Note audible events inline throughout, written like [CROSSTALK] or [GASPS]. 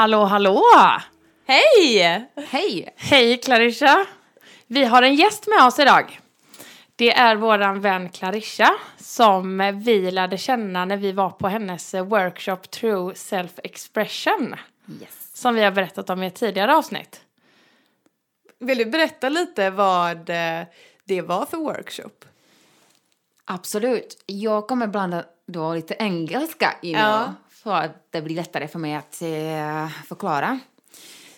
Hallå, hallå! Hej! Hej! Hej Clarissa! Vi har en gäst med oss idag. Det är våran vän Clarissa som vi lärde känna när vi var på hennes workshop True Self Expression. Yes. Som vi har berättat om i ett tidigare avsnitt. Vill du berätta lite vad eh, det var för workshop? Absolut. Jag kommer blanda då lite engelska in Ja. För att det blir lättare för mig att eh, förklara.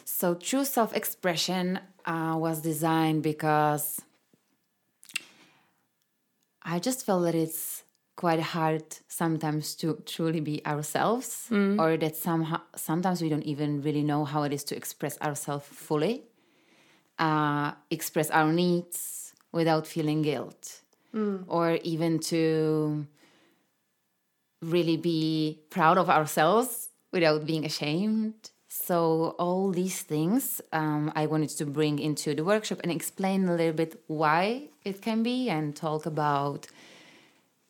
So true self-expression uh, was designed because I just felt that it's quite hard sometimes to truly be ourselves or that somehow sometimes we don't even really know how it is to express ourselves fully uh, express our needs without feeling guilt or even to really be proud of ourselves without being ashamed. So, all these things um, I wanted to bring into the workshop and explain a little bit why it can be and talk about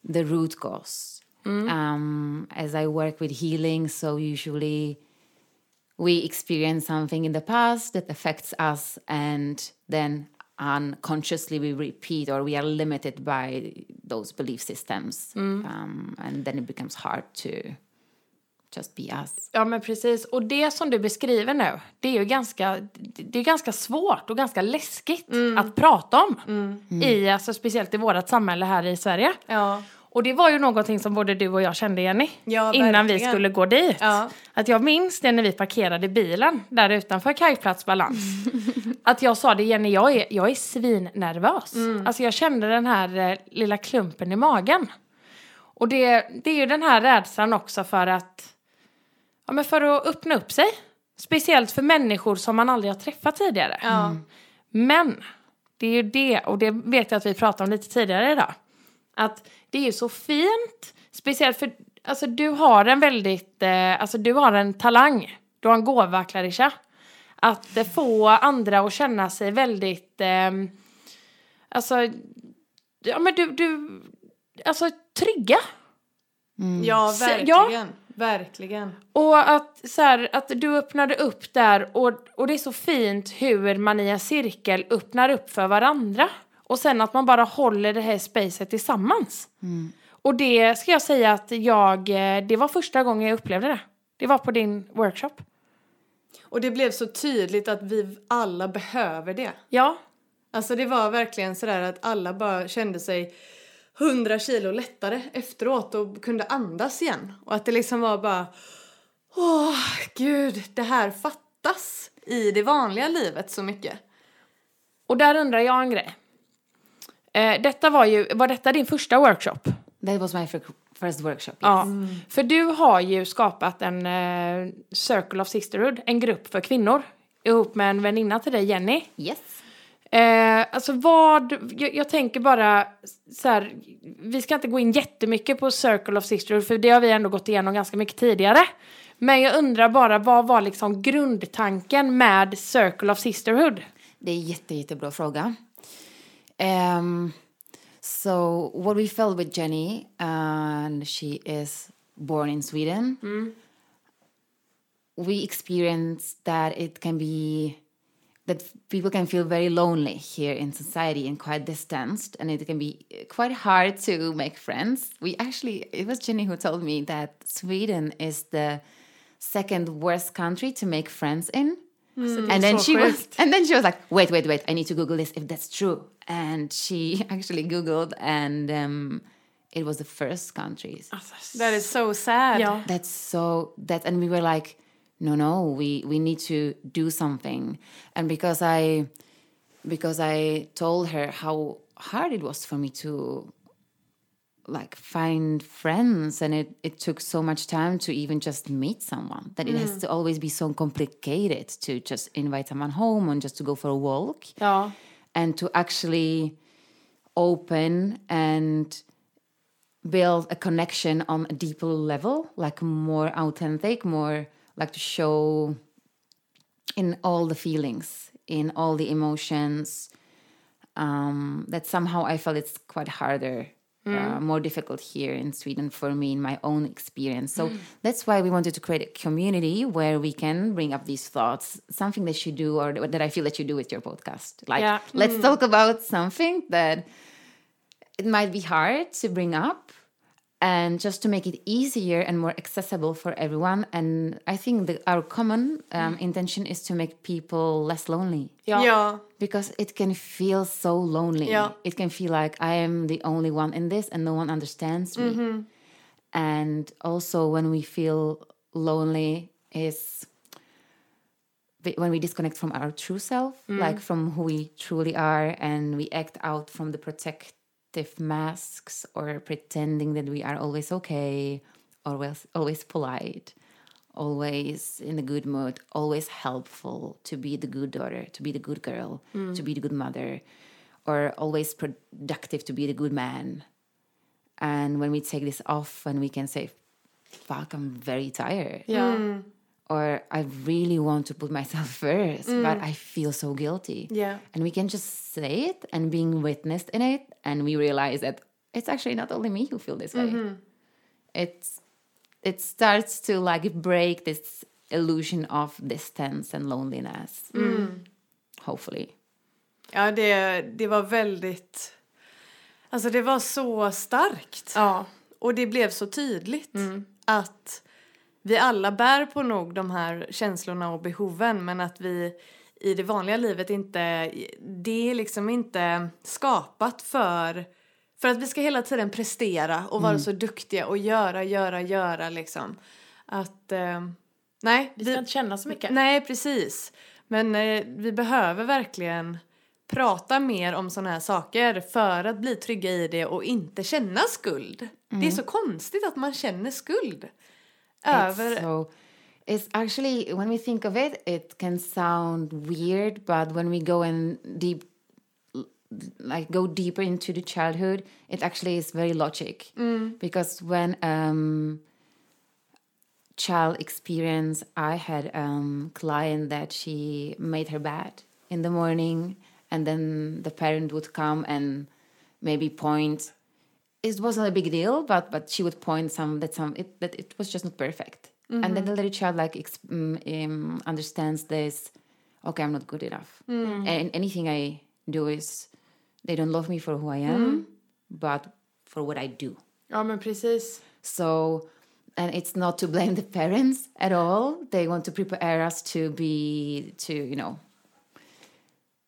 the root cause. Um, as I work with healing, so usually we experience something in the past that affects us and then unconsciously we repeat or we are limited by those belief systems um, and then it becomes hard to just be us Ja men precis, och det som du beskriver nu, det är ju ganska, det är ganska svårt och ganska läskigt att prata om. I, alltså, speciellt i vårt samhälle här i Sverige. Ja. Och det var ju någonting som både du och jag kände Jenny. Ja, innan vi skulle gå dit. Ja. Att jag minns det när vi parkerade bilen där utanför Kajplats Balans. [LAUGHS] att jag sa det Jenny, jag är, jag är svinnervös. Alltså jag kände den här eh, lilla klumpen i magen. Och det, det är ju den här rädslan också för att, ja men för att öppna upp sig. Speciellt för människor som man aldrig har träffat tidigare. Ja. Men det är ju det, och det vet jag att vi pratade om lite tidigare idag. Att det är ju så fint, speciellt för alltså, du har en väldigt, eh, alltså du har en talang, du har en gåva Clarissa. Att eh, få andra att känna sig väldigt, eh, alltså, ja men du, du, alltså trygga. ja, Så- verkligen. Verkligen. Och att, så här, att du öppnade upp där och, och det är så fint hur man i en cirkel öppnar upp för varandra. Och sen att man bara håller det här spacet tillsammans. Och det ska jag säga att jag, eh, det var första gången jag upplevde det. Det var på din workshop. Och det blev så tydligt att vi alla behöver det. Ja, Alltså det var verkligen sådär att alla bara kände sig hundra kilo lättare efteråt och kunde andas igen. Och att det liksom var bara, åh gud, det här fattas i det vanliga livet så mycket. och där undrar jag en grej. Eh, detta var ju, var detta din första workshop? that was my fir- first workshop yes. Ja, för du har ju skapat en eh, Circle of Sisterhood, en grupp för kvinnor, ihop med en väninna till dig, Jenny. yes Eh, alltså vad, jag, jag tänker bara så här, vi ska inte gå in jättemycket på Circle of Sisterhood för det har vi ändå gått igenom ganska mycket tidigare. Men jag undrar bara, vad var liksom grundtanken med Circle of Sisterhood? Det är en jätte, jättebra fråga. Um, so what we felt with Jenny, and she is born in Sweden, we experienced that it can be that people can feel very lonely here in society and quite distanced and it can be quite hard to make friends. We actually it was jenny who told me that sweden is the second worst country to make friends in and then så she was and then she was like wait wait wait i need to google this if that's true and she [LAUGHS] actually googled and um, it was the first countries That is so sad. Ja. that's so that and we were like no no we we need to do something and because i because i told her how hard it was for me to like find friends and it, it took so much time to even just meet someone that it has to always be so complicated to just invite someone home and just to go for a walk. Ja, and to actually open and build a connection on a deeper level, like more authentic, more like to show in all the feelings, in all the emotions. Um, that somehow I felt it's quite harder Mm. uh, more difficult here in Sweden for me in my own experience. So mm. that's why we wanted to create a community where we can bring up these thoughts, something that you do or that I feel that you do with your podcast. Like, Yeah. let's mm. talk about something that it might be hard to bring up and just to make it easier and more accessible for everyone. And I think that our common um, mm. intention is to make people less lonely Ja. Ja. because it can feel so lonely. Yeah. It can feel like I am the only one in this and no one understands me. Mm-hmm. And also, when we feel lonely, is when we disconnect from our true self, mm. like from who we truly are, and we act out from the protective masks or pretending that we are always okay, always always polite, always in a good mood, always helpful to be the good daughter, to be the good girl, mm. to be the good mother, or always productive to be the good man. And when we take this off and we can say, fuck, I'm very tired. Ja. Mm. Or I really want to put myself [LAUGHS] first, but mm. I feel so guilty. Yeah. And we can just say it and being witnessed in it. And we realize that it's actually not only me who feel this way. Mm-hmm. It's it starts to like break this illusion of distance and loneliness. Mm. Hopefully. Ja, det, det var väldigt... Alltså det var så starkt. Ja. Och det blev så tydligt mm. att vi alla bär på nog de här känslorna och behoven men att vi i det vanliga livet inte... Det är liksom inte skapat för... För att vi ska hela tiden prestera och vara så duktiga och göra, göra, göra liksom. Att... Eh, nej. Vi ska inte känna så mycket. Nej, precis. Men eh, vi behöver verkligen prata mer om sådana här saker för att bli trygga i det och inte känna skuld. Det är så konstigt att man känner skuld. Över... It's so it's actually when we think of it, it can sound weird, but when we go in deep like go deeper into the childhood, it actually is very logic. Because when um child experience I had um client that she made her bed in the morning and then the parent would come and maybe point it wasn't a big deal, but but she would point some that some it, that it was just not perfect, and then mm-hmm. the little child like ex, um, understands this. Okay, I'm not good enough, mm. and anything I do is they don't love me for who I am, mm. but for what I do. Oh, ja, men precis. So, and it's not to blame the parents at all. They want to prepare us to be, to, you know,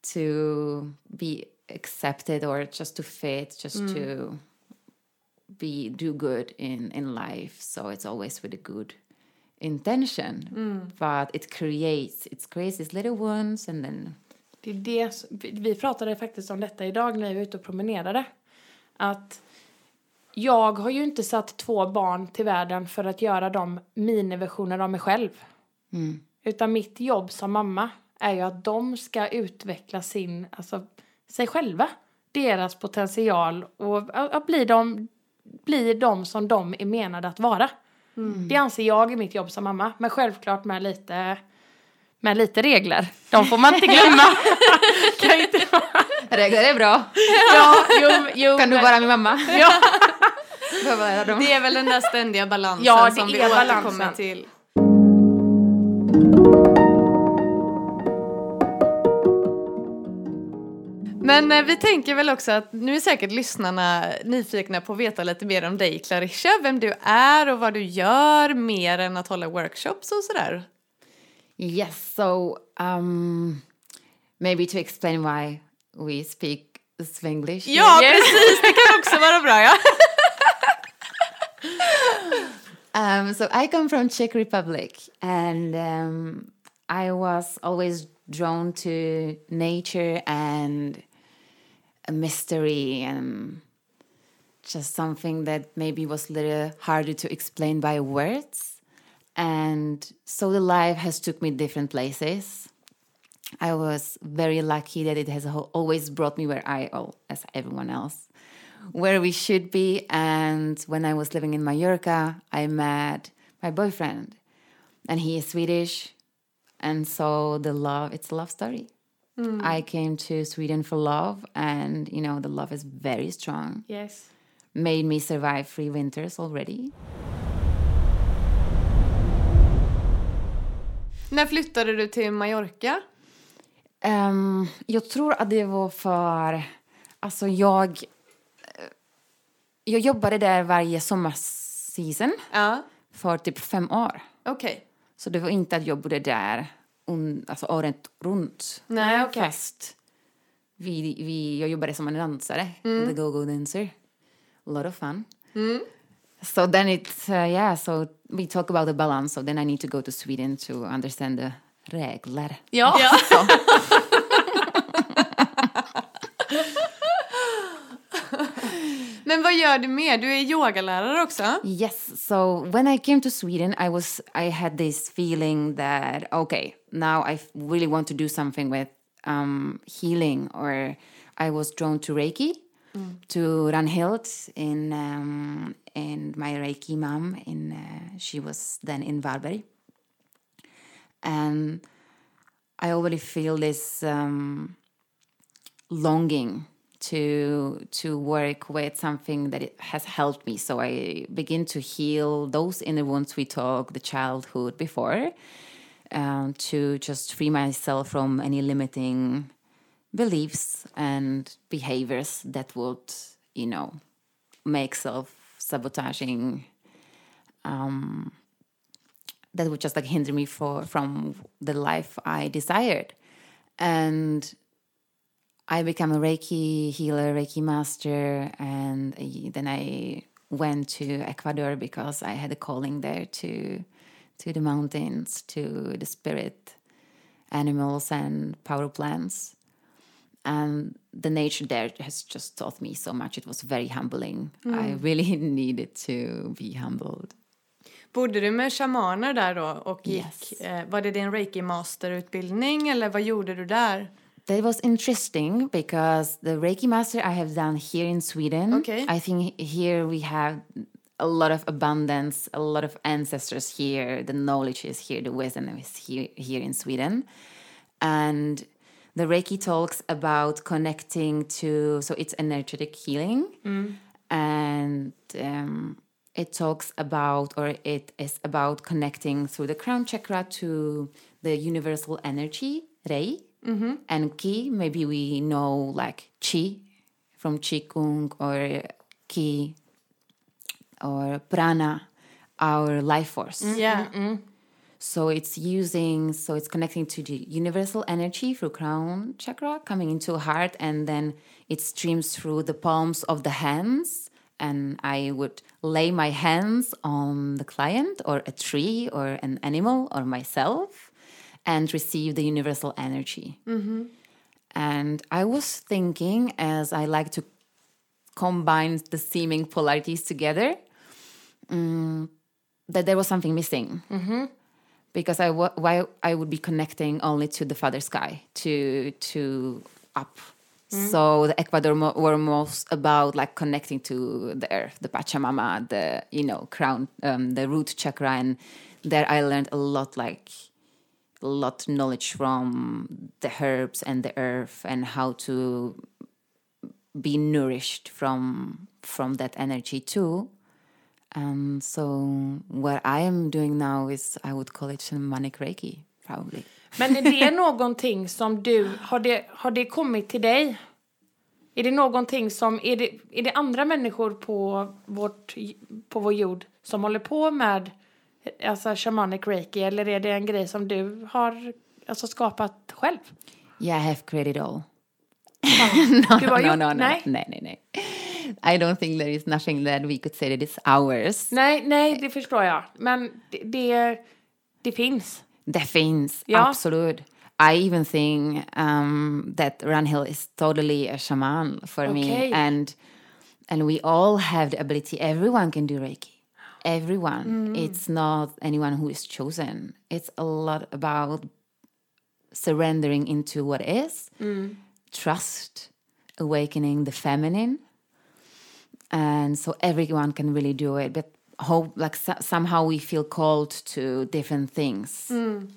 to be accepted or just to fit, just to be, do good in, in life. So it's always with a good intention. But it creates, it creates these little wounds and then, Det är det, vi pratade faktiskt om detta idag när vi var ute och promenerade. Att jag har ju inte satt två barn till världen för att göra dem miniversioner av mig själv. Utan mitt jobb som mamma är ju att de ska utveckla sin, alltså sig själva. Deras potential och att att bli de, bli de som de är menade att vara. Det anser jag är mitt jobb som mamma. Men självklart med lite, med lite regler. De får man inte glömma. [LAUGHS] kan inte regler är bra. Ja, jo, jo, Kan du vara min mamma? Ja. Det är väl den där ständiga balansen Ja, som vi återkommer balansen. till. Men eh, vi tänker väl också att nu är säkert lyssnarna nyfikna på att veta lite mer om dig Clarissa, vem du är och vad du gör mer än att hålla workshops och sådär. Yes, so um, maybe to explain why we speak Swenglish. Ja, Yes. precis, det kan också vara bra ja. [LAUGHS] Um, so I come from Czech Republic, and um, I was always drawn to nature and a mystery and just something that maybe was a little harder to explain by words. And so the life has took me different places. I was very lucky that it has always brought me where I, oh, as everyone else, where we should be. And when I was living in Mallorca, I met my boyfriend, and he is Swedish. And so the love, it's a love story. I came to Sweden for love, and you know, the love is very strong. Yes. made me survive three winters already. När flyttade du till Mallorca? Um, jag tror att det var för... Alltså jag... eh, Jag jobbade där varje sommarsäsong Ja, för typ fem år. okej. Så det var inte att jag bodde där un, alltså året runt. Nej, okej. Fast vi, vi, jag jobbade som en dansare, the go-go dancer. A lot of fun. So then it's, uh, yeah, so we talk about the balance. So then I need to go to Sweden to understand the regler. Ja. [LAUGHS] So, Gör du mer? Du är yogalärare också. Yes. So when I came to Sweden, I was I had this feeling that okay, now I really want to do something with um, healing, or I was drawn to Reiki, to Ranhild in um, and my Reiki mom in uh, she was then in Varberg, and I already feel this. Um, longing to to work with something that has helped me. So i begin to heal those inner wounds we talked the childhood before um, to just free myself from any limiting beliefs and behaviors that would you know make self-sabotaging um, that would just like hinder me for from the life i desired. And I became a Reiki healer, Reiki master, and then I went to Ecuador because I had a calling there to to the mountains, to the spirit animals and power plants. And the nature there has just taught me so much. It was very humbling. I really [LAUGHS] needed to be humbled. Bodde du med shamaner där då och gick? Yes. Eh, var det din reiki masterutbildning eller vad gjorde du där? That was interesting because the Reiki master I have done here in Sweden. Okay. I think here we have a lot of abundance, a lot of ancestors here. The knowledge is here, the wisdom is here here in Sweden, and the Reiki talks about connecting to. So it's energetic healing, and um, it talks about, or it is about connecting through the crown chakra to the universal energy, Rei, and Ki. Maybe we know like Chi from Qigong or Ki or Prana, our life force. Mm-hmm. Yeah. Mm-hmm. So it's using, so it's connecting to the universal energy through crown chakra, coming into heart, and then it streams through the palms of the hands. And I would lay my hands on the client or a tree or an animal or myself and receive the universal energy. And I was thinking, as I like to combine the seeming polarities together, mm, that there was something missing because I wa- why I would be connecting only to the father sky to to up. So the Ecuador mo- were most about like connecting to the earth, the Pachamama, the you know crown, um, the root chakra, and there I learned a lot like a lot knowledge from the herbs and the earth and how to be nourished from from that energy too. And so what I am doing now is I would call it shamanic reiki, probably. [LAUGHS] Men är det någonting som du, har det, har det kommit till dig? Är det någonting som, är det, är det andra människor på, vårt, på vår jord som håller på med alltså shamanic reiki eller är det en grej som du har alltså, skapat själv? Yeah, I have created all. [LAUGHS] No, gjort, no, no, nej? nej, nej, nej. I don't think there is nothing that we could say that is ours. Nej, nej, det förstår jag. Men det, det, det finns. Det finns, Ja. absolut. I even think um, that Ranhill is totally a shaman for Okay. me, and and we all have the ability. Everyone can do Reiki. Everyone. Mm. It's not anyone who is chosen. It's a lot about surrendering into what is, mm. trust, awakening the feminine, and so everyone can really do it. But hope like so- somehow we feel called to different things. Mm.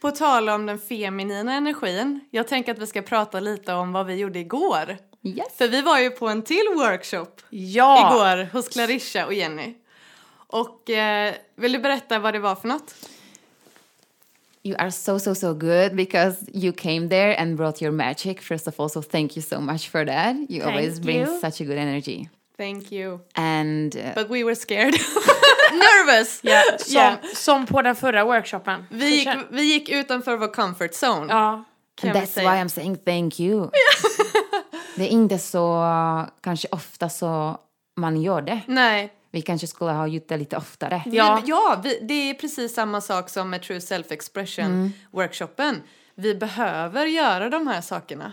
På tal om den feminina energin. Jag tänker att vi ska prata lite om vad vi gjorde igår. Yes. För vi var ju på en till workshop Ja! igår hos Clarissa och Jenny. Och eh, vill du berätta vad det var för något? You are so, so, so good because you came there and brought your magic. First of all, so thank you so much for that. You Thank always bring you. such a good energy. Thank you. And uh, But we were scared. [LAUGHS] Nervous! [LAUGHS] Ja, som, Yeah. som på den förra workshopen. Vi, gick, vi gick utanför vår comfort zone. Ja. kan And that's why I'm saying thank you. Det är inte så, kanske ofta så man gör det. Nej. Vi kanske skulle ha gjort det lite oftare. Ja. Vi, ja vi, det är precis samma sak som med True Self-Expression workshopen. Vi behöver göra de här sakerna.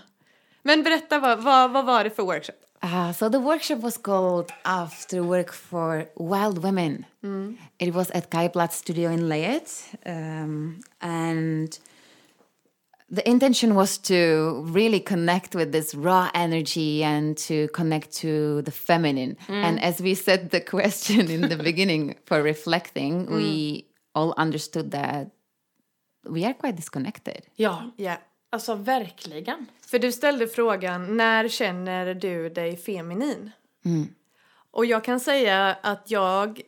Men berätta, vad, vad, vad var det för workshop? Uh, so the workshop was called After Work for Wild Women. It was at Kai Platt Studio in Leyte. Um, and the intention was to really connect with this raw energy and to connect to the feminine. And as we said the question in the [LAUGHS] beginning for reflecting, we all understood that we are quite disconnected. ja, Ja. alltså verkligen. För du ställde frågan, när känner du dig feminin? Och jag kan säga att jag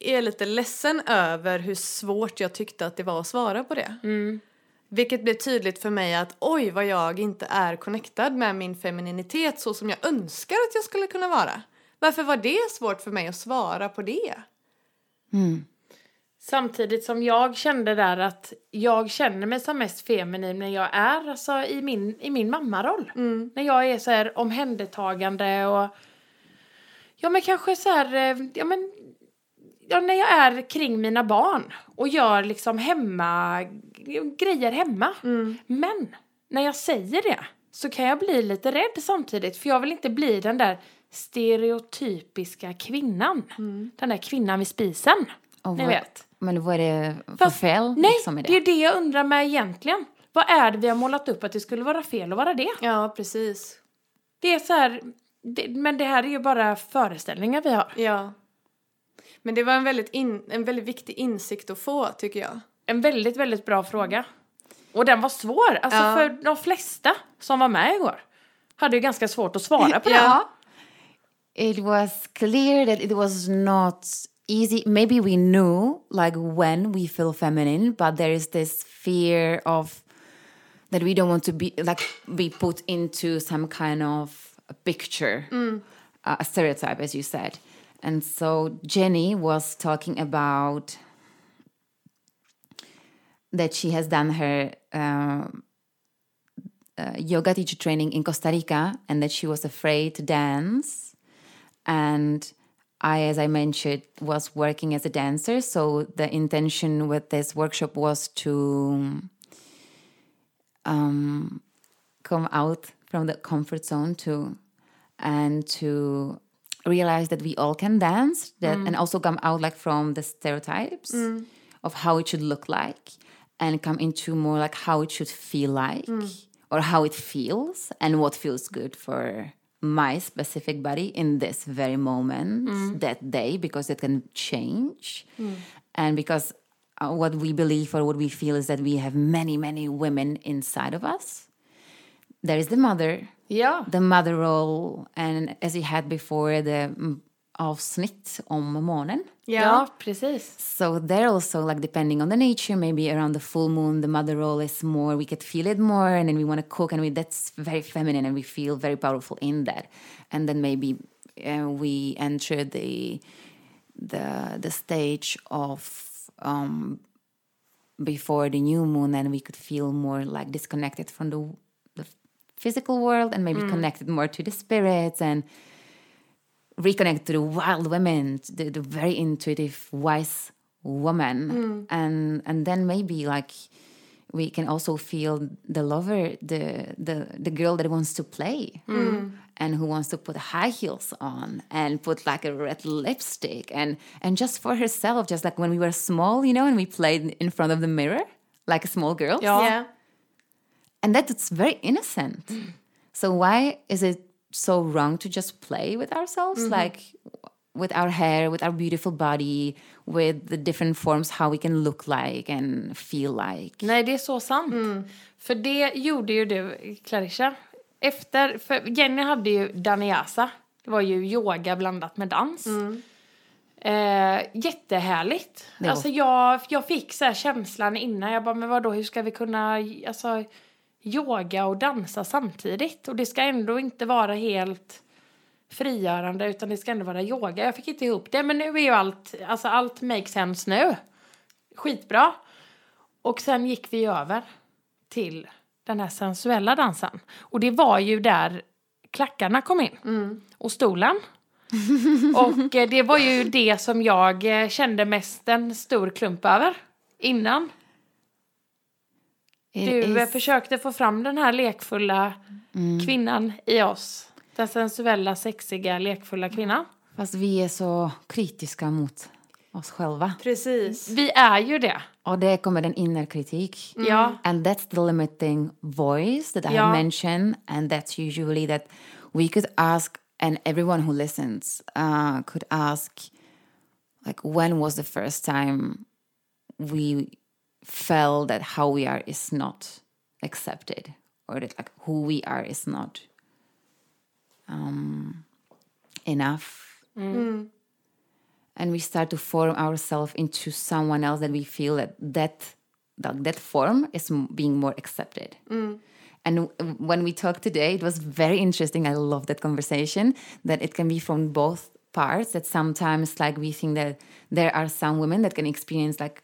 är lite ledsen över hur svårt jag tyckte att det var att svara på det. Vilket blev tydligt för mig att oj vad jag inte är connectad med min femininitet så som jag önskar att jag skulle kunna vara. Varför var det svårt för mig att svara på det? Samtidigt som jag kände där att jag känner mig som mest feminin när jag är alltså, i, min, i min mammaroll. När jag är så här omhändertagande och ja men kanske så här, eh, ja men ja, när jag är kring mina barn och gör liksom hemma, grejer hemma. Men när jag säger det så kan jag bli lite rädd samtidigt för jag vill inte bli den där stereotypiska kvinnan. Den där kvinnan vid spisen. Och Ni vad- vet. Men vad är det för Fast- fel Nej, liksom i det är det jag undrar med egentligen. Vad är det vi har målat upp att det skulle vara fel att vara det? Ja, precis. Det är så här, det, men det här är ju bara föreställningar vi har. Ja. Men det var en väldigt, in, en väldigt viktig insikt att få tycker jag. En väldigt, väldigt bra fråga. Och den var svår. Alltså Ja. för de flesta som var med igår hade ju ganska svårt att svara på det. Ja. it was clear that it was not easy maybe we knew like when we feel feminine but there is this fear of that we don't want to be like be put into some kind of picture uh, a stereotype as you said and so jenny was talking about that she has done her um, uh, yoga teacher training in Costa Rica and that she was afraid to dance. And I, as I mentioned, was working as a dancer. So the intention with this workshop was to um, come out from the comfort zone to and to realize that we all can dance that and also come out like from the stereotypes of how it should look like and come into more like how it should feel like or how it feels and what feels good for my specific body in this very moment that day because it can change. And because uh, what we believe or what we feel is that we have many many women inside of us. There is the mother. Yeah. The mother role and as we had before the mm, avsnitt om månen. Ja, precis. so there also like depending on the nature maybe around the full moon the mother role is more we could feel it more and then we want to cook and we that's very feminine and we feel very powerful in that. And then maybe uh, we enter the the the stage of um before the new moon and we could feel more like disconnected from the the physical world and maybe connected more to the spirits and reconnect to the wild women, the, the very intuitive, wise woman, mm. and and then maybe like we can also feel the lover, the the the girl that wants to play mm. Mm. and who wants to put high heels on and put like a red lipstick and and just for herself, just like when we were small, you know, and we played in front of the mirror like a small girl Yeah. Ja. and that it's very innocent. So why is it so wrong to just play with ourselves like with our hair with our beautiful body with the different forms how we can look like and feel like Nej, det är så sant. För det gjorde ju du, Clarissa. efter, för Jenny hade ju Daniasa. Det var ju yoga blandat med dans. Eh, jättehärligt. Alltså jag, jag fick så här känslan innan. Jag bara, men vadå, hur ska vi kunna alltså, yoga och dansa samtidigt? Och det ska ändå inte vara helt frigörande utan det ska ändå vara yoga. Jag fick inte ihop det men nu är ju allt, alltså allt makes sense nu. Skitbra. Och sen gick vi över till den här sensuella dansen. Och det var ju där klackarna kom in. Och stolen. [LAUGHS] och eh, det var ju det som jag eh, kände mest en stor klump över innan. Du is- försökte få fram den här lekfulla kvinnan i oss. Den sensuella, sexiga, lekfulla kvinnan. Fast vi är så kritiska mot oss själva. Precis. Vi är ju det. Och det kommer en inner kritik. Ja. And that's the limiting voice that I Ja. mentioned. And that's usually that we could ask, and everyone who listens uh, could ask, like, when was the first time we felt that how we are is not accepted, or that like who we are is not um, enough? and we start to form ourselves into someone else that we feel that that that, that form is m- being more accepted. And w- when we talked today it was very interesting. I love that conversation that it can be from both parts that sometimes like we think that there are some women that can experience like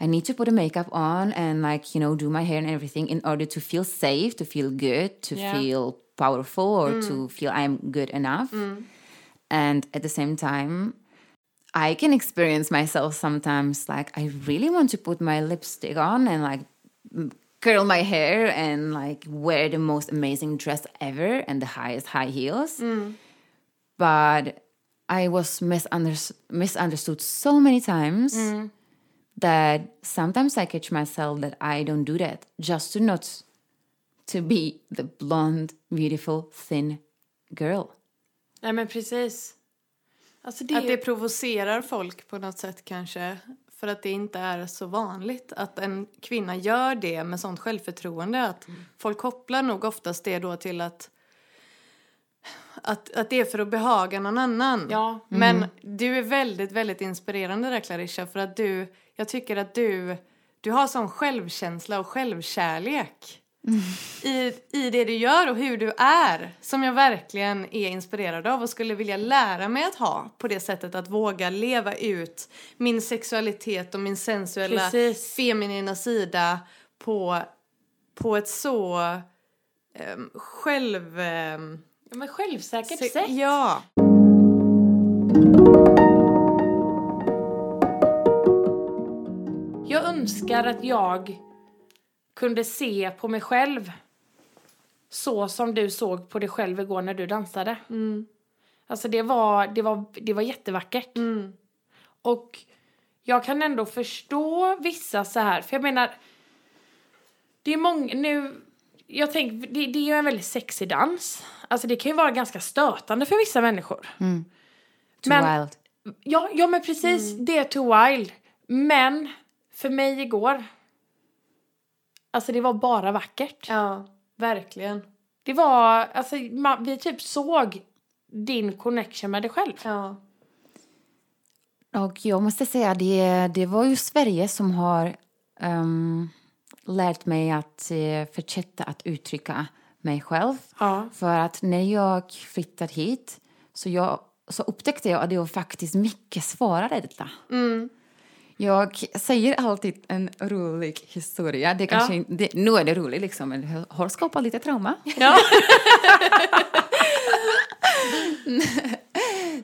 i need to put a makeup on and like you know do my hair and everything in order to feel safe to feel good to Yeah. feel powerful or to mm. feel i'm good enough. Mm. And at the same time I can experience myself sometimes like I really want to put my lipstick on and like curl my hair and like wear the most amazing dress ever and the highest high heels. Mm. But I was misunder- misunderstood so many times that sometimes I catch myself that I don't do that just to not to be the blonde, beautiful, thin girl. Nej men precis. Alltså det Att det provocerar folk på något sätt kanske. För att det inte är så vanligt att en kvinna gör det med sånt självförtroende. Att folk kopplar nog oftast det då till att, att, att det är för att behaga någon annan. Ja. Men du är väldigt, väldigt inspirerande där Clarissa. För att du, jag tycker att du, du har sån självkänsla och självkärlek. I, I det du gör och hur du är. Som jag verkligen är inspirerad av och skulle vilja lära mig att ha. På det sättet att våga leva ut min sexualitet och min sensuella Precis. feminina sida på, på ett så um, själv... ehm, Ja, men självsäkert se- sätt. Ja. Önskar att jag kunde se på mig själv så som du såg på dig själv igår när du dansade. Alltså det var, det var, det var jättevackert. Och jag kan ändå förstå vissa så här, för jag menar, det är många, nu, jag tänker, det, det är ju en väldigt sexig dans. Alltså det kan ju vara ganska stötande för vissa människor. Too Men- wild. Ja, ja men precis, det är too wild. Men för mig igår, alltså det var bara vackert. Ja, verkligen. Det var, alltså man, vi typ såg din connection med dig själv. Ja. Och jag måste säga det, det var ju Sverige som har ehm, lärt mig att uh, fortsätta att uttrycka mig själv. Ja. För att när jag flyttade hit så, jag, så upptäckte jag att det var faktiskt mycket svårare detta. Jag säger alltid en rolig historia. Det kanske, inte- det, nu är det roligt liksom, men det har skapat lite trauma. Ja. [LAUGHS]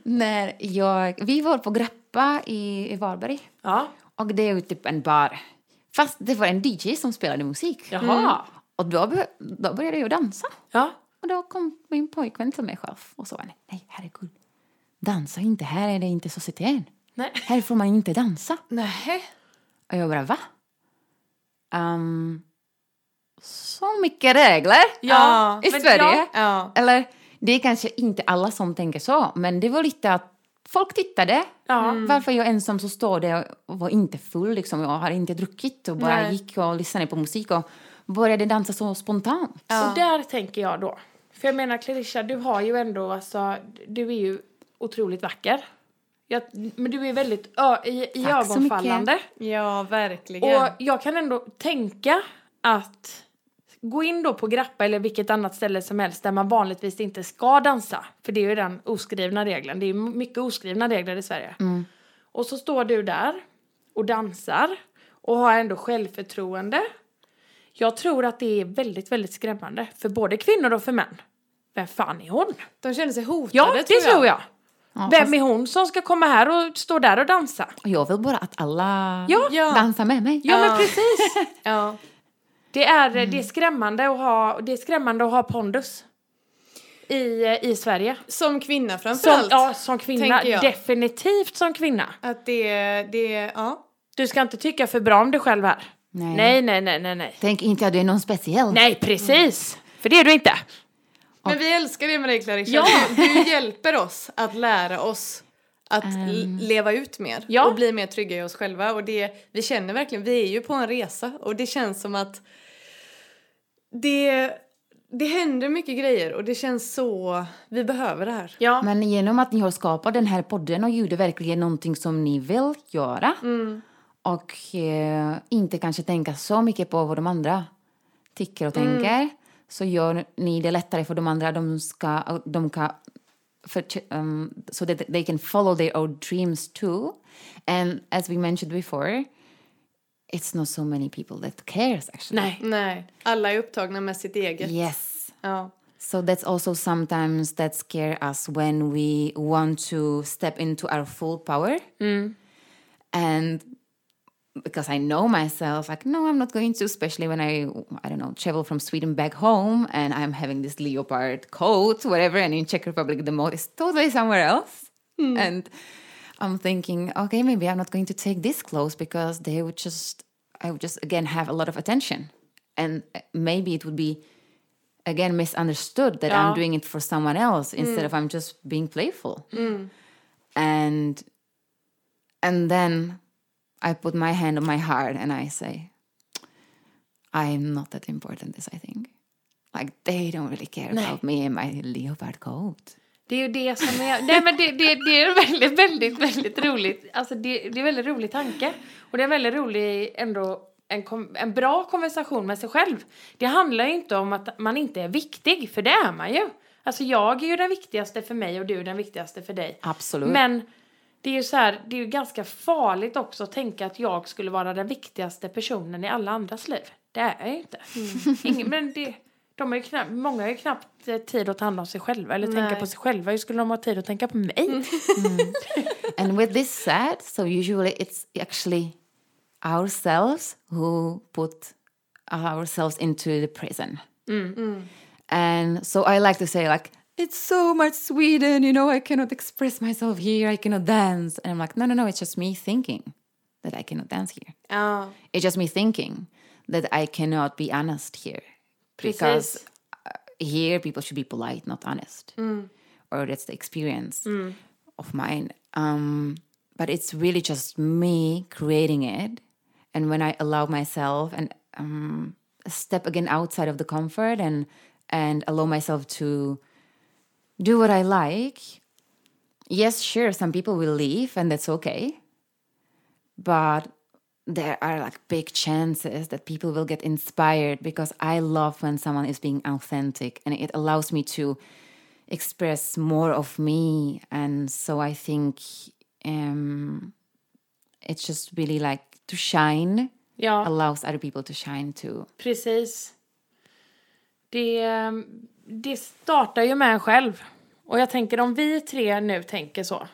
när jag, vi var på Grappa i, i Varberg. ja. Och det är ju typ en bar. Fast det var en DJ som spelade musik. Jaha. Och då, då började jag dansa. Ja. Och då kom min pojkvän till mig själv och sa nej herregud, dansa inte, här är det inte societeten. Nej. Här får man inte dansa. Nej. Och jag bara va? Um, så mycket regler Ja, i Sverige. Ja. Eller det är kanske inte alla som tänker så, men det var lite att folk tittade. Ja. Varför jag ensam så står där och var inte full, liksom. jag har inte druckit och bara Nej. gick och lyssnade på musik och började dansa så spontant. Och där tänker jag då, För jag menar Clarissa, du har ju ändå alltså, du är ju otroligt vacker. Jag, men du är väldigt ö, i, i ögonfallande. Ja, verkligen. Och jag kan ändå tänka att gå in då på Grappa eller vilket annat ställe som helst där man vanligtvis inte ska dansa. För det är ju den oskrivna regeln. Det är mycket oskrivna regler i Sverige. Och så står du där och dansar och har ändå självförtroende. Jag tror att det är väldigt, väldigt skrämmande för både kvinnor och för män. Vem fan är hon? De känner sig hotade, Ja, det tror jag. Ja, Vem fast är hon som ska komma här och stå där och dansa? jag vill bara att alla Ja. Dansar med mig. Ja, men Ja. precis. [LAUGHS] Ja. Det är, det är skrämmande att ha, det är skrämmande att ha pondus i, i Sverige. Som kvinna Som, framförallt. ja, som kvinna. Definitivt som kvinna. Att det, det, ja. Du ska inte tycka för bra om dig själv här. Nej. Nej, nej, nej, nej, nej. Tänk inte att du är någon speciell. Nej, precis. För det är du inte. Men vi älskar det med dig Clarissa. Ja. Du, du hjälper oss att lära oss att l- leva ut mer Ja. och bli mer trygga i oss själva. Och det, vi känner verkligen, vi är ju på en resa och det känns som att det, det händer mycket grejer och det känns så, vi behöver det här. Ja. Men genom att ni har skapat den här podden och gjorde verkligen någonting som ni vill göra och eh, inte kanske tänka så mycket på vad de andra tycker och tänker så gör ni det lättare för de andra. De ska, de kan, för, um, so that they can follow their own dreams too. And as we mentioned before, it's not so many people that cares actually. Nej. Nej, alla är upptagna med sitt eget. Yes. Ja. So that's also sometimes that scare us when we want to step into our full power. And because I know myself, like, no, I'm not going to, especially when I, I don't know, travel from Sweden back home and I'm having this leopard coat, whatever, and in Czech Republic, the mode is totally somewhere else. Hmm. And I'm thinking, okay, maybe I'm not going to take this clothes because they would just, I would just, again, have a lot of attention. And maybe it would be again misunderstood that Ja. I'm doing it for someone else hmm. instead of I'm just being playful. Hmm. And and then I put my hand on my heart and I say, I'm not that important as I think. Like they don't really care about me and my leopard coat. Det är ju det som är... Nej, men det, det, det är väldigt, väldigt, väldigt roligt. Alltså det, det är en väldigt rolig tanke. Och det är en väldigt rolig, ändå, en, en bra konversation med sig själv. Det handlar ju inte om att man inte är viktig, för det är man ju. Alltså jag är ju den viktigaste för mig och du är den viktigaste för dig. Absolut. Men det är ju så här, det är ju ganska farligt också att tänka att jag skulle vara den viktigaste personen i alla andras liv. Det är jag ju inte. Ingen, men det, de har ju knappt, många har ju knappt eh, tid att ta hand om sig själva eller tänka Nej. på sig själva. Hur skulle de ha tid att tänka på mig? and with this said, so usually it's actually ourselves who put ourselves into the prison. And so I like to say, like, it's so much Sweden, you know, I cannot express myself here, I cannot dance. And I'm like, no, no, no, it's just me thinking that I cannot dance here. Oh. It's just me thinking that I cannot be honest here. Because Precis. uh, here people should be polite, not honest. Or that's the experience of mine. Um, but it's really just me creating it. And when I allow myself and um, step again outside of the comfort and and allow myself to do what I like, yes, sure, some people will leave and that's okay. But there are like big chances that people will get inspired because I love when someone is being authentic and it allows me to express more of me. And so I think um, it's just really like to shine Ja, allows other people to shine too. precis. Det, det startar ju med en själv. Och jag tänker om vi tre nu tänker så.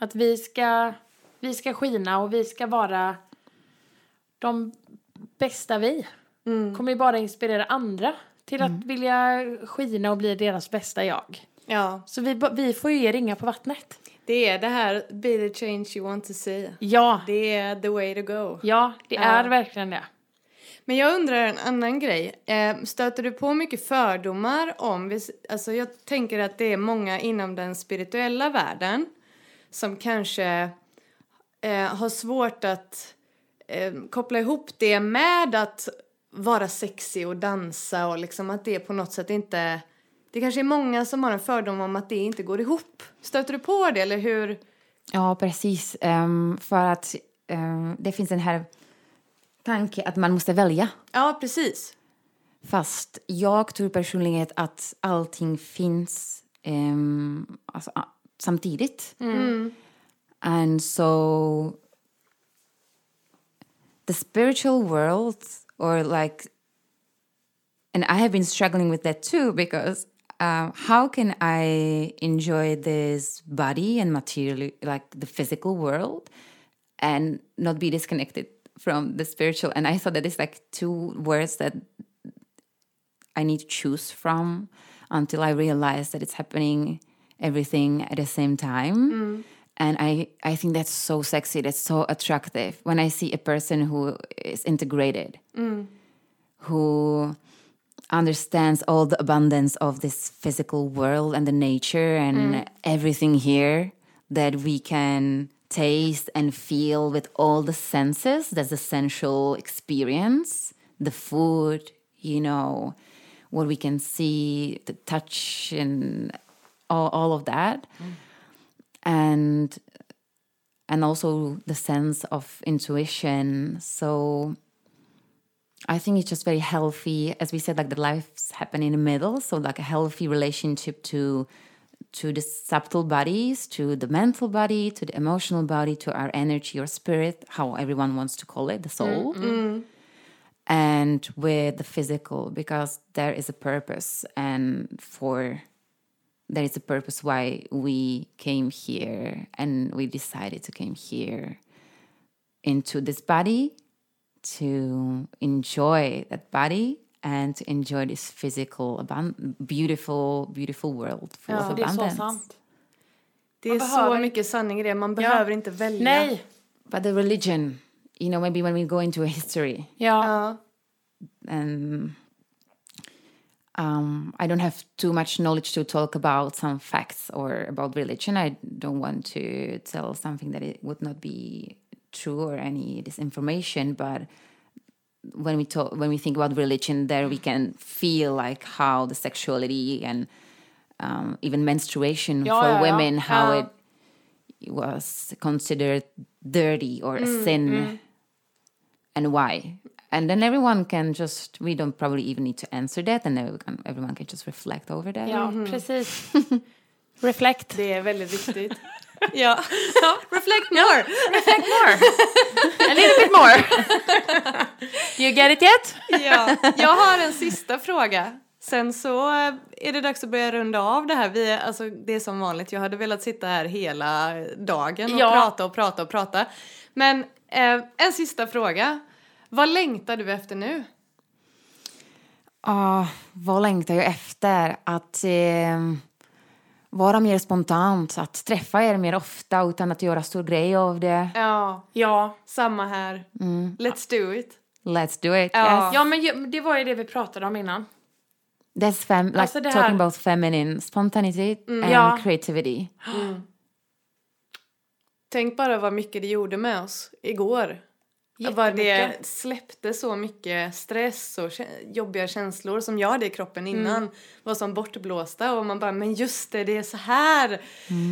Att vi ska, vi ska skina och vi ska vara de bästa vi. Kommer ju bara inspirera andra till att vilja skina och bli deras bästa jag. ja, Så vi, vi får ju ge ringa på vattnet. det är det här, be the change you want to see. Ja, Det är the way to go. ja det är verkligen det. Men jag undrar en annan grej. Eh, stöter du på mycket fördomar om... Alltså jag tänker att det är många inom den spirituella världen som kanske eh, har svårt att eh, koppla ihop det med att vara sexig och dansa och liksom att det på något sätt inte Det kanske är många som har en fördom om att det inte går ihop. Stöter du på det eller hur? Ja, precis. Um, för att um, det finns den här tanken att man måste välja. Ja, precis. Fast jag tror personligen att allting finns um, alltså, samtidigt. Mm. And so the spiritual world or like and I have been struggling with that too because uh, how can I enjoy this body and material, like the physical world, and not be disconnected from the spiritual? And I thought that it's like two words that I need to choose from until I realized that it's happening everything at the same time. Mm. And I, I think that's so sexy, that's so attractive when I see a person who is integrated, mm. who understands all the abundance of this physical world and the nature and mm. everything here that we can taste and feel with all the senses. That's the sensual experience. The food, you know, what we can see, the touch, and all, all of that. And and also the sense of intuition. So I think it's just very healthy, as we said, like the lives happen in the middle. So like a healthy relationship to to the subtle bodies, to the mental body, to the emotional body, to our energy or spirit, how everyone wants to call it, the soul. Mm-hmm. And with the physical, because there is a purpose and for there is a purpose why we came here and we decided to came here into this body to enjoy that body and to enjoy this physical abun- beautiful beautiful world full of Det är så abundance sant. Det Man är så behöver- mycket sanning i det. Man behöver inte välja. Nej. but the religion you know maybe when we go into a history Ja. Ja. and um, I don't have too much knowledge to talk about some facts or about religion. I don't want to tell something that it would not be true or any disinformation. But when we talk, when we think about religion, there we can feel like how the sexuality and um, even menstruation Ja, for ja, ja. women, how Ja. it was considered dirty or Mm, a sin and why and then everyone can just we don't probably even need to answer that and everyone, everyone can just reflect over that Ja, precis. [LAUGHS] Reflect. Det är väldigt viktigt. Ja. Reflect more! Reflect more. [LAUGHS] A little bit more. you get it yet? ja. Jag har en sista fråga. Sen så är det dags att börja runda av det här. Vi är, alltså, det är som vanligt, jag hade velat sitta här hela dagen och Ja. prata och prata och prata. Men eh, en sista fråga. Vad längtar du efter nu? Ah, vad längtar jag efter? Att eh, vara mer spontant, att träffa er mer ofta utan att göra stor grej av det. Ja, Ja. samma här. Let's do it. Let's do it. Ja. Yes. Ja, men det var ju det vi pratade om innan. That's fem- like Alltså det talking här- about feminine spontaneity and Ja. creativity. [GASPS] Tänk bara vad mycket det gjorde med oss igår. Vad det släppte så mycket stress och jobbiga känslor som jag hade i kroppen innan Mm. var som bortblåsta och man bara men just det, det är så här.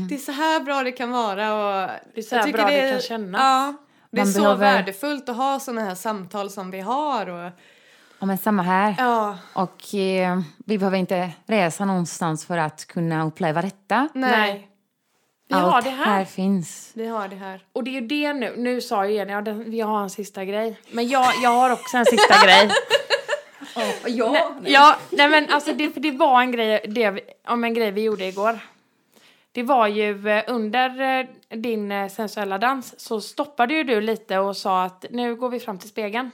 Det är så här bra det kan vara och Det är så här bra det kan kännas. Ja, det är Man så behöver- värdefullt att ha såna här samtal som vi har och Ja, men samma här. ja, Och eh, vi behöver inte resa någonstans för att kunna uppleva detta. nej, Vi har Allt det här. Mm. finns. vi har det här. Och det är ju det nu. Nu sa ju Jenny, ja, den- vi har en sista grej. Men jag, jag har också en sista grej. [LAUGHS] Ja. Ja, nej men alltså det, för det var en grej, det, om en grej vi gjorde igår. Det var ju eh, under eh, din eh, sensuella dans så stoppade ju du lite och sa att nu går vi fram till spegeln.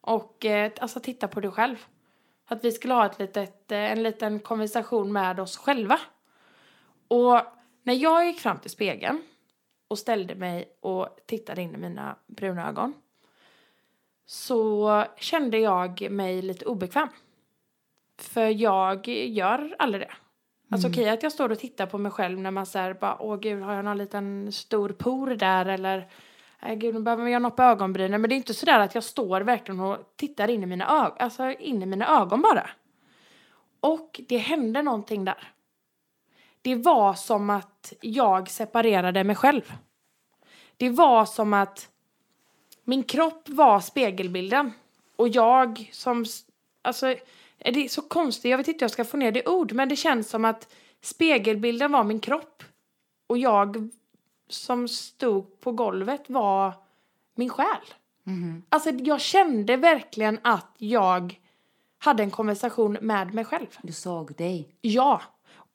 Och alltså titta på dig själv. Att vi skulle ha ett litet, en liten konversation med oss själva. Och när jag gick fram till spegeln och ställde mig och tittade in i mina bruna ögon så kände jag mig lite obekväm. För jag gör aldrig det. Alltså okej att jag står och tittar på mig själv när man säger bara åh gud har jag någon liten stor por där eller äh, gud nu behöver jag på ögonbrynen men det är inte sådär att jag står verkligen och tittar in i mina ögon, alltså in i mina ögon bara. Och det hände någonting där. Det var som att jag separerade mig själv. Det var som att min kropp var spegelbilden. Och jag som... Alltså, det är så konstigt, jag vet inte hur jag ska få ner det i ord, men det känns som att spegelbilden var min kropp. Och jag som stod på golvet var min själ. Alltså jag kände verkligen att jag hade en konversation med mig själv. Du såg dig. Ja,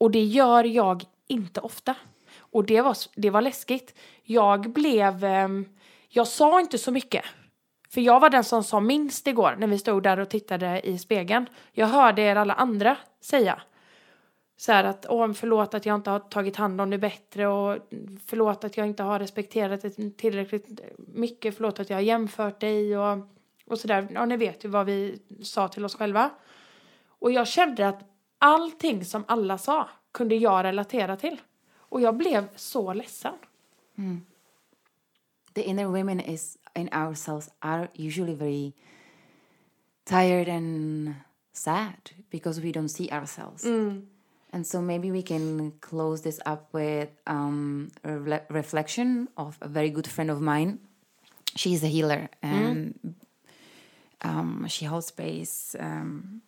och det gör jag inte ofta. Och det var, det var läskigt. Jag blev... Ehm, jag sa inte så mycket. För jag var den som sa minst igår när vi stod där och tittade i spegeln. Jag hörde er alla andra säga. Så här att, åh förlåt att jag inte har tagit hand om det bättre och förlåt att jag inte har respekterat det tillräckligt mycket, förlåt att jag har jämfört dig och, och sådär. Ja, ni vet ju vad vi sa till oss själva. Och jag kände att allting som alla sa kunde jag relatera till. Och jag blev så ledsen. The inner women is in ourselves are usually very tired and sad because we don't see ourselves. And so maybe we can close this up with um, a rele- reflection of a very good friend of mine. She's a healer and um, she holds space. Um,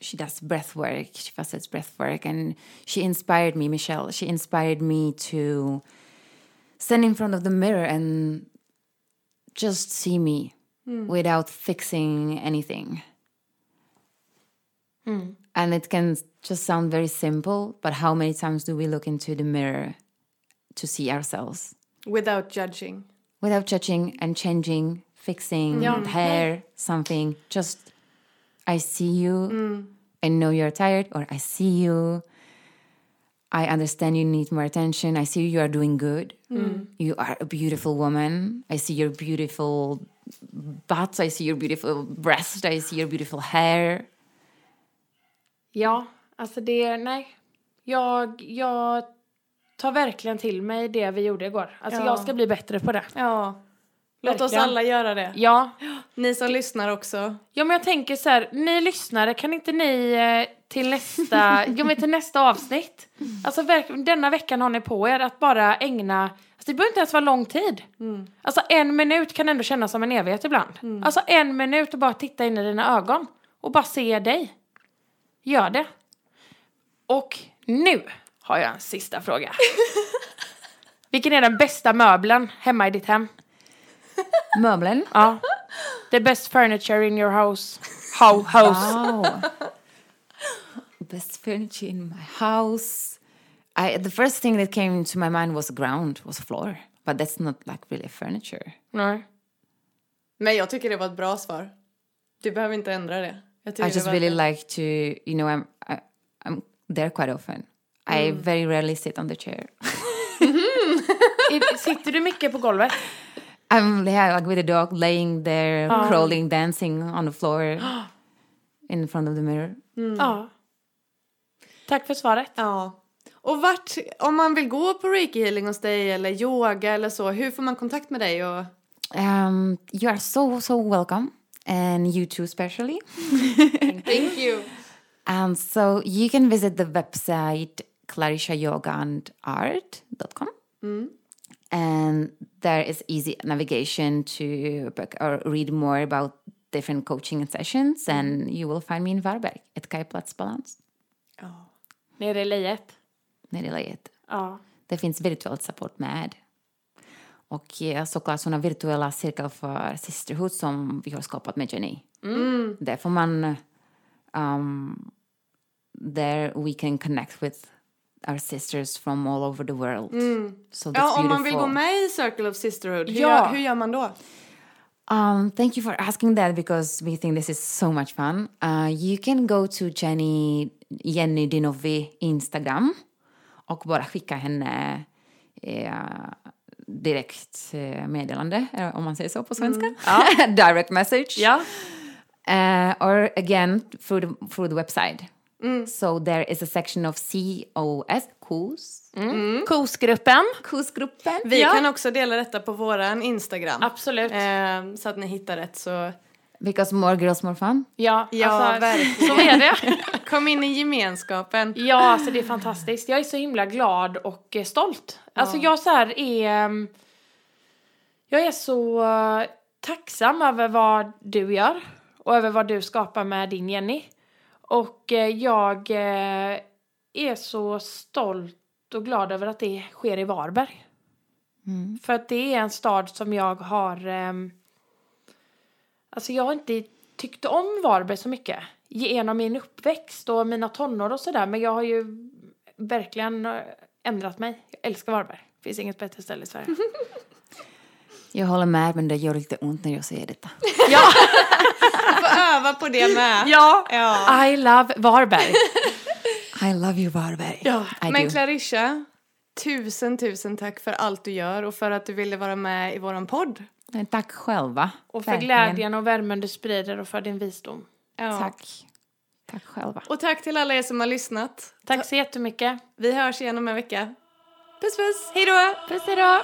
she does breath work. She facets breath work, and she inspired me, Michelle. She inspired me to stand in front of the mirror and just see me hmm. without fixing anything. Hmm. And it can just sound very simple, but how many times do we look into the mirror to see ourselves Without judging. without judging and changing, fixing hair, something? Just, I see you. Mm. I know you're tired, or I see you. I understand you need more attention. I see you are doing good. Mm. You are a beautiful woman. I see your beautiful butt. I see your beautiful breast. I see your beautiful hair. Ja, alltså det, nej. Jag, jag tar verkligen till mig det vi gjorde igår. Alltså Ja. jag ska bli bättre på det. Ja. Låt oss alla göra det. Ja. Ni som lyssnar också. Ja men jag tänker så här, ni lyssnare, kan inte ni eh, till nästa, [LAUGHS] ja, men till nästa avsnitt, alltså denna veckan har ni på er att bara ägna, alltså det behöver inte ens vara lång tid. Alltså en minut kan ändå kännas som en evighet ibland. Alltså en minut och bara titta in i dina ögon och bara se dig. Gör det. Och nu har jag en sista fråga. [LAUGHS] Vilken är den bästa möbeln hemma i ditt hem? Möbeln. Ja. The best furniture in your house. How house. Wow. Best furniture in my house. I the first thing that came to my mind was ground, was floor. But that's not like really furniture. Nej. Men jag tycker det var ett bra svar. Du behöver inte ändra det. I just det really like to, you know, I'm I, I'm there quite often. I mm. very rarely sit on the chair. [LAUGHS] Mhm. I- Sitter du mycket på golvet? I'm yeah, like with a dog laying there, crawling, dancing on the floor [GASPS] in front of the mirror. Ja. Tack för svaret. Ja. Och vart, om man vill gå på reiki healing hos dig eller yoga eller så, hur får man kontakt med dig? Och... Um, you are so so welcome, and you too, especially. [LAUGHS] Thank you. And so you can visit the website clarishayogaandart.com. And there is easy navigation to book or read more about different coaching sessions. And you will find me in Varberg at Kai Plats Balans. Nere i lejet. Nere i Lejet. Ja. Det finns virtuellt support med. Och eh, såklart sådana virtuella cirklar för sisterhood som vi har skapat med Jenny. Där får man... Um, there we can connect with our sisters from all over the world. So that's Ja, om man vill beautiful. gå med i Circle of Sisterhood, hur, Ja. gör, hur gör man då? Um, thank you for asking that because we think this is so much fun. Uh, you can go to Jenny, Jenny Dinovi Instagram och bara skicka henne eh, direkt eh, meddelande, eh, om man säger så på svenska. [LAUGHS] Direct message. Ja. Uh, or again, through the, through the website. So there is a section of COS, KOS, Kosgruppen. KOS-gruppen. Vi Ja. kan också dela detta på våran Instagram. Absolut. Eh, så att ni hittar rätt så... Because more girls, more fun. Ja, Ja, alltså, verkligen. så är det. [LAUGHS] Kom in i gemenskapen. Ja, alltså det är fantastiskt. Jag är så himla glad och eh, stolt. Alltså jag så här är... ehm, Jag är så eh, tacksam över vad du gör och över vad du skapar med din Jenny. Och eh, jag eh, är så stolt och glad över att det sker i Varberg. För att det är en stad som jag har... ehm, Alltså jag har inte tyckt om Varberg så mycket genom min uppväxt och mina tonår och sådär. Men jag har ju verkligen eh, ändrat mig. Jag älskar Varberg. Det finns inget bättre ställe i Sverige. [LAUGHS] Jag håller med, men det gör lite ont när jag säger detta. [LAUGHS] ja, Få öva på det med. ja, Ja. I love Varberg. I love you, Varberg. Ja, I Men do. Clarissa, tusen tusen tack för allt du gör och för att du ville vara med i våran podd. Tack själva. Och för Verkligen. glädjen och värmen du sprider och för din visdom. Ja. Tack. Tack själva. Och tack till alla er som har lyssnat. Tack så jättemycket. Vi hörs igen om en vecka. Puss puss, hej då! Puss då!